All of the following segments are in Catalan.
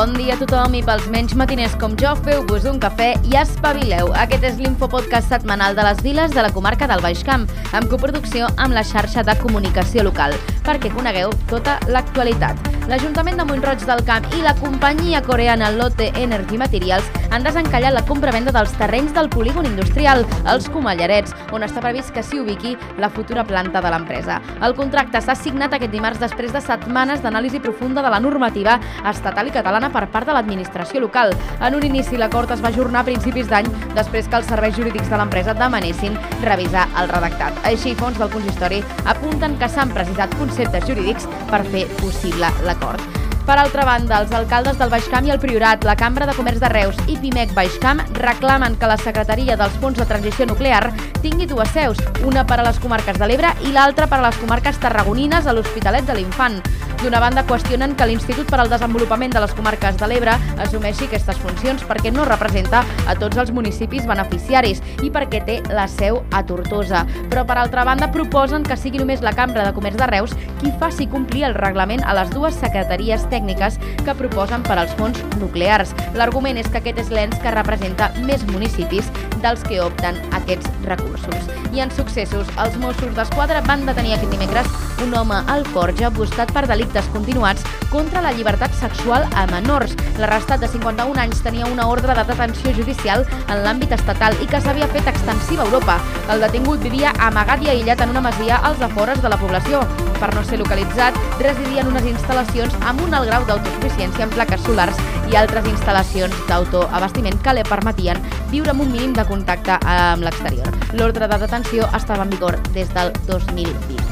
Bon dia a tothom i pels menys matiners com jo, feu-vos un cafè i espavileu. Aquest és l'infopodcast setmanal de les viles de la comarca del Baix Camp, amb coproducció amb la xarxa de comunicació local, perquè conegueu tota l'actualitat. L'Ajuntament de Montroig del Camp i la companyia coreana Lotte Energy Materials han desencallat la compra-venda dels terrenys del polígon industrial, els Comallarets, on està previst que s'hi ubiqui la futura planta de l'empresa. El contracte s'ha signat aquest dimarts després de setmanes d'anàlisi profunda de la normativa estatal i catalana per part de l'administració local. En un inici, l'acord es va ajornar a principis d'any després que els serveis jurídics de l'empresa demanessin revisar el redactat. Així, fons del consistori apunten que s'han precisat conceptes jurídics per fer possible l'acord d'acord. Per altra banda, els alcaldes del Baixcamp i el Priorat, la Cambra de Comerç de Reus i Pimec Baixcamp reclamen que la Secretaria dels Fons de Transició Nuclear tingui dues seus, una per a les comarques de l'Ebre i l'altra per a les comarques tarragonines a l'Hospitalet de l'Infant. D'una banda, qüestionen que l'Institut per al Desenvolupament de les Comarques de l'Ebre assumeixi aquestes funcions perquè no representa a tots els municipis beneficiaris i perquè té la seu a Tortosa. Però, per altra banda, proposen que sigui només la Cambra de Comerç de Reus qui faci complir el reglament a les dues secretaries tècniques que proposen per als fons nuclears. L'argument és que aquest és l'ens que representa més municipis dels que opten aquests recursos. I en successos, els Mossos d'Esquadra van detenir aquest dimecres un home al Forja buscat per delictes continuats contra la llibertat sexual a menors. L'arrestat de 51 anys tenia una ordre de detenció judicial en l'àmbit estatal i que s'havia fet extensiva a Europa. El detingut vivia amagat i aïllat en una masia als afores de la població. Per no ser localitzat, residia en unes instal·lacions amb un alt grau d'autosuficiència en plaques solars i altres instal·lacions d'autoabastiment que li permetien viure amb un mínim de contacte amb l'exterior. L'ordre de detenció estava en vigor des del 2020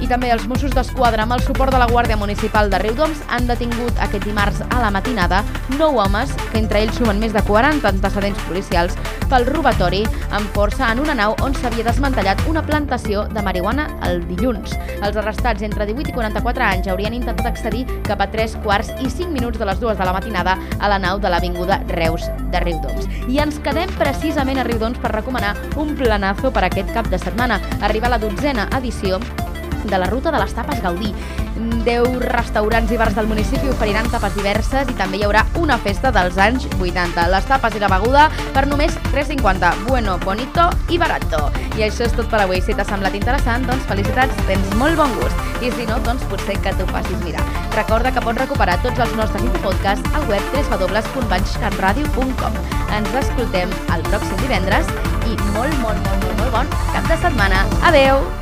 i també els Mossos d'Esquadra amb el suport de la Guàrdia Municipal de Riudoms han detingut aquest dimarts a la matinada nou homes, que entre ells sumen més de 40 antecedents policials, pel robatori amb força en una nau on s'havia desmantellat una plantació de marihuana el dilluns. Els arrestats entre 18 i 44 anys haurien intentat accedir cap a 3 quarts i 5 minuts de les dues de la matinada a la nau de l'Avinguda Reus de Riudoms. I ens quedem precisament a Riudoms per recomanar un planazo per aquest cap de setmana. Arriba la dotzena edició de la ruta de les tapes Gaudí. 10 restaurants i bars del municipi oferiran tapes diverses i també hi haurà una festa dels anys 80. Les tapes i la beguda per només 3,50. Bueno, bonito i barato. I això és tot per avui. Si t'ha semblat interessant, doncs felicitats, tens molt bon gust. I si no, doncs potser que t'ho facis mirar. Recorda que pots recuperar tots els nostres infopodcasts al web www.banxcatradio.com. Ens escoltem el pròxim divendres i molt, molt, molt, molt, molt bon cap de setmana. Adeu!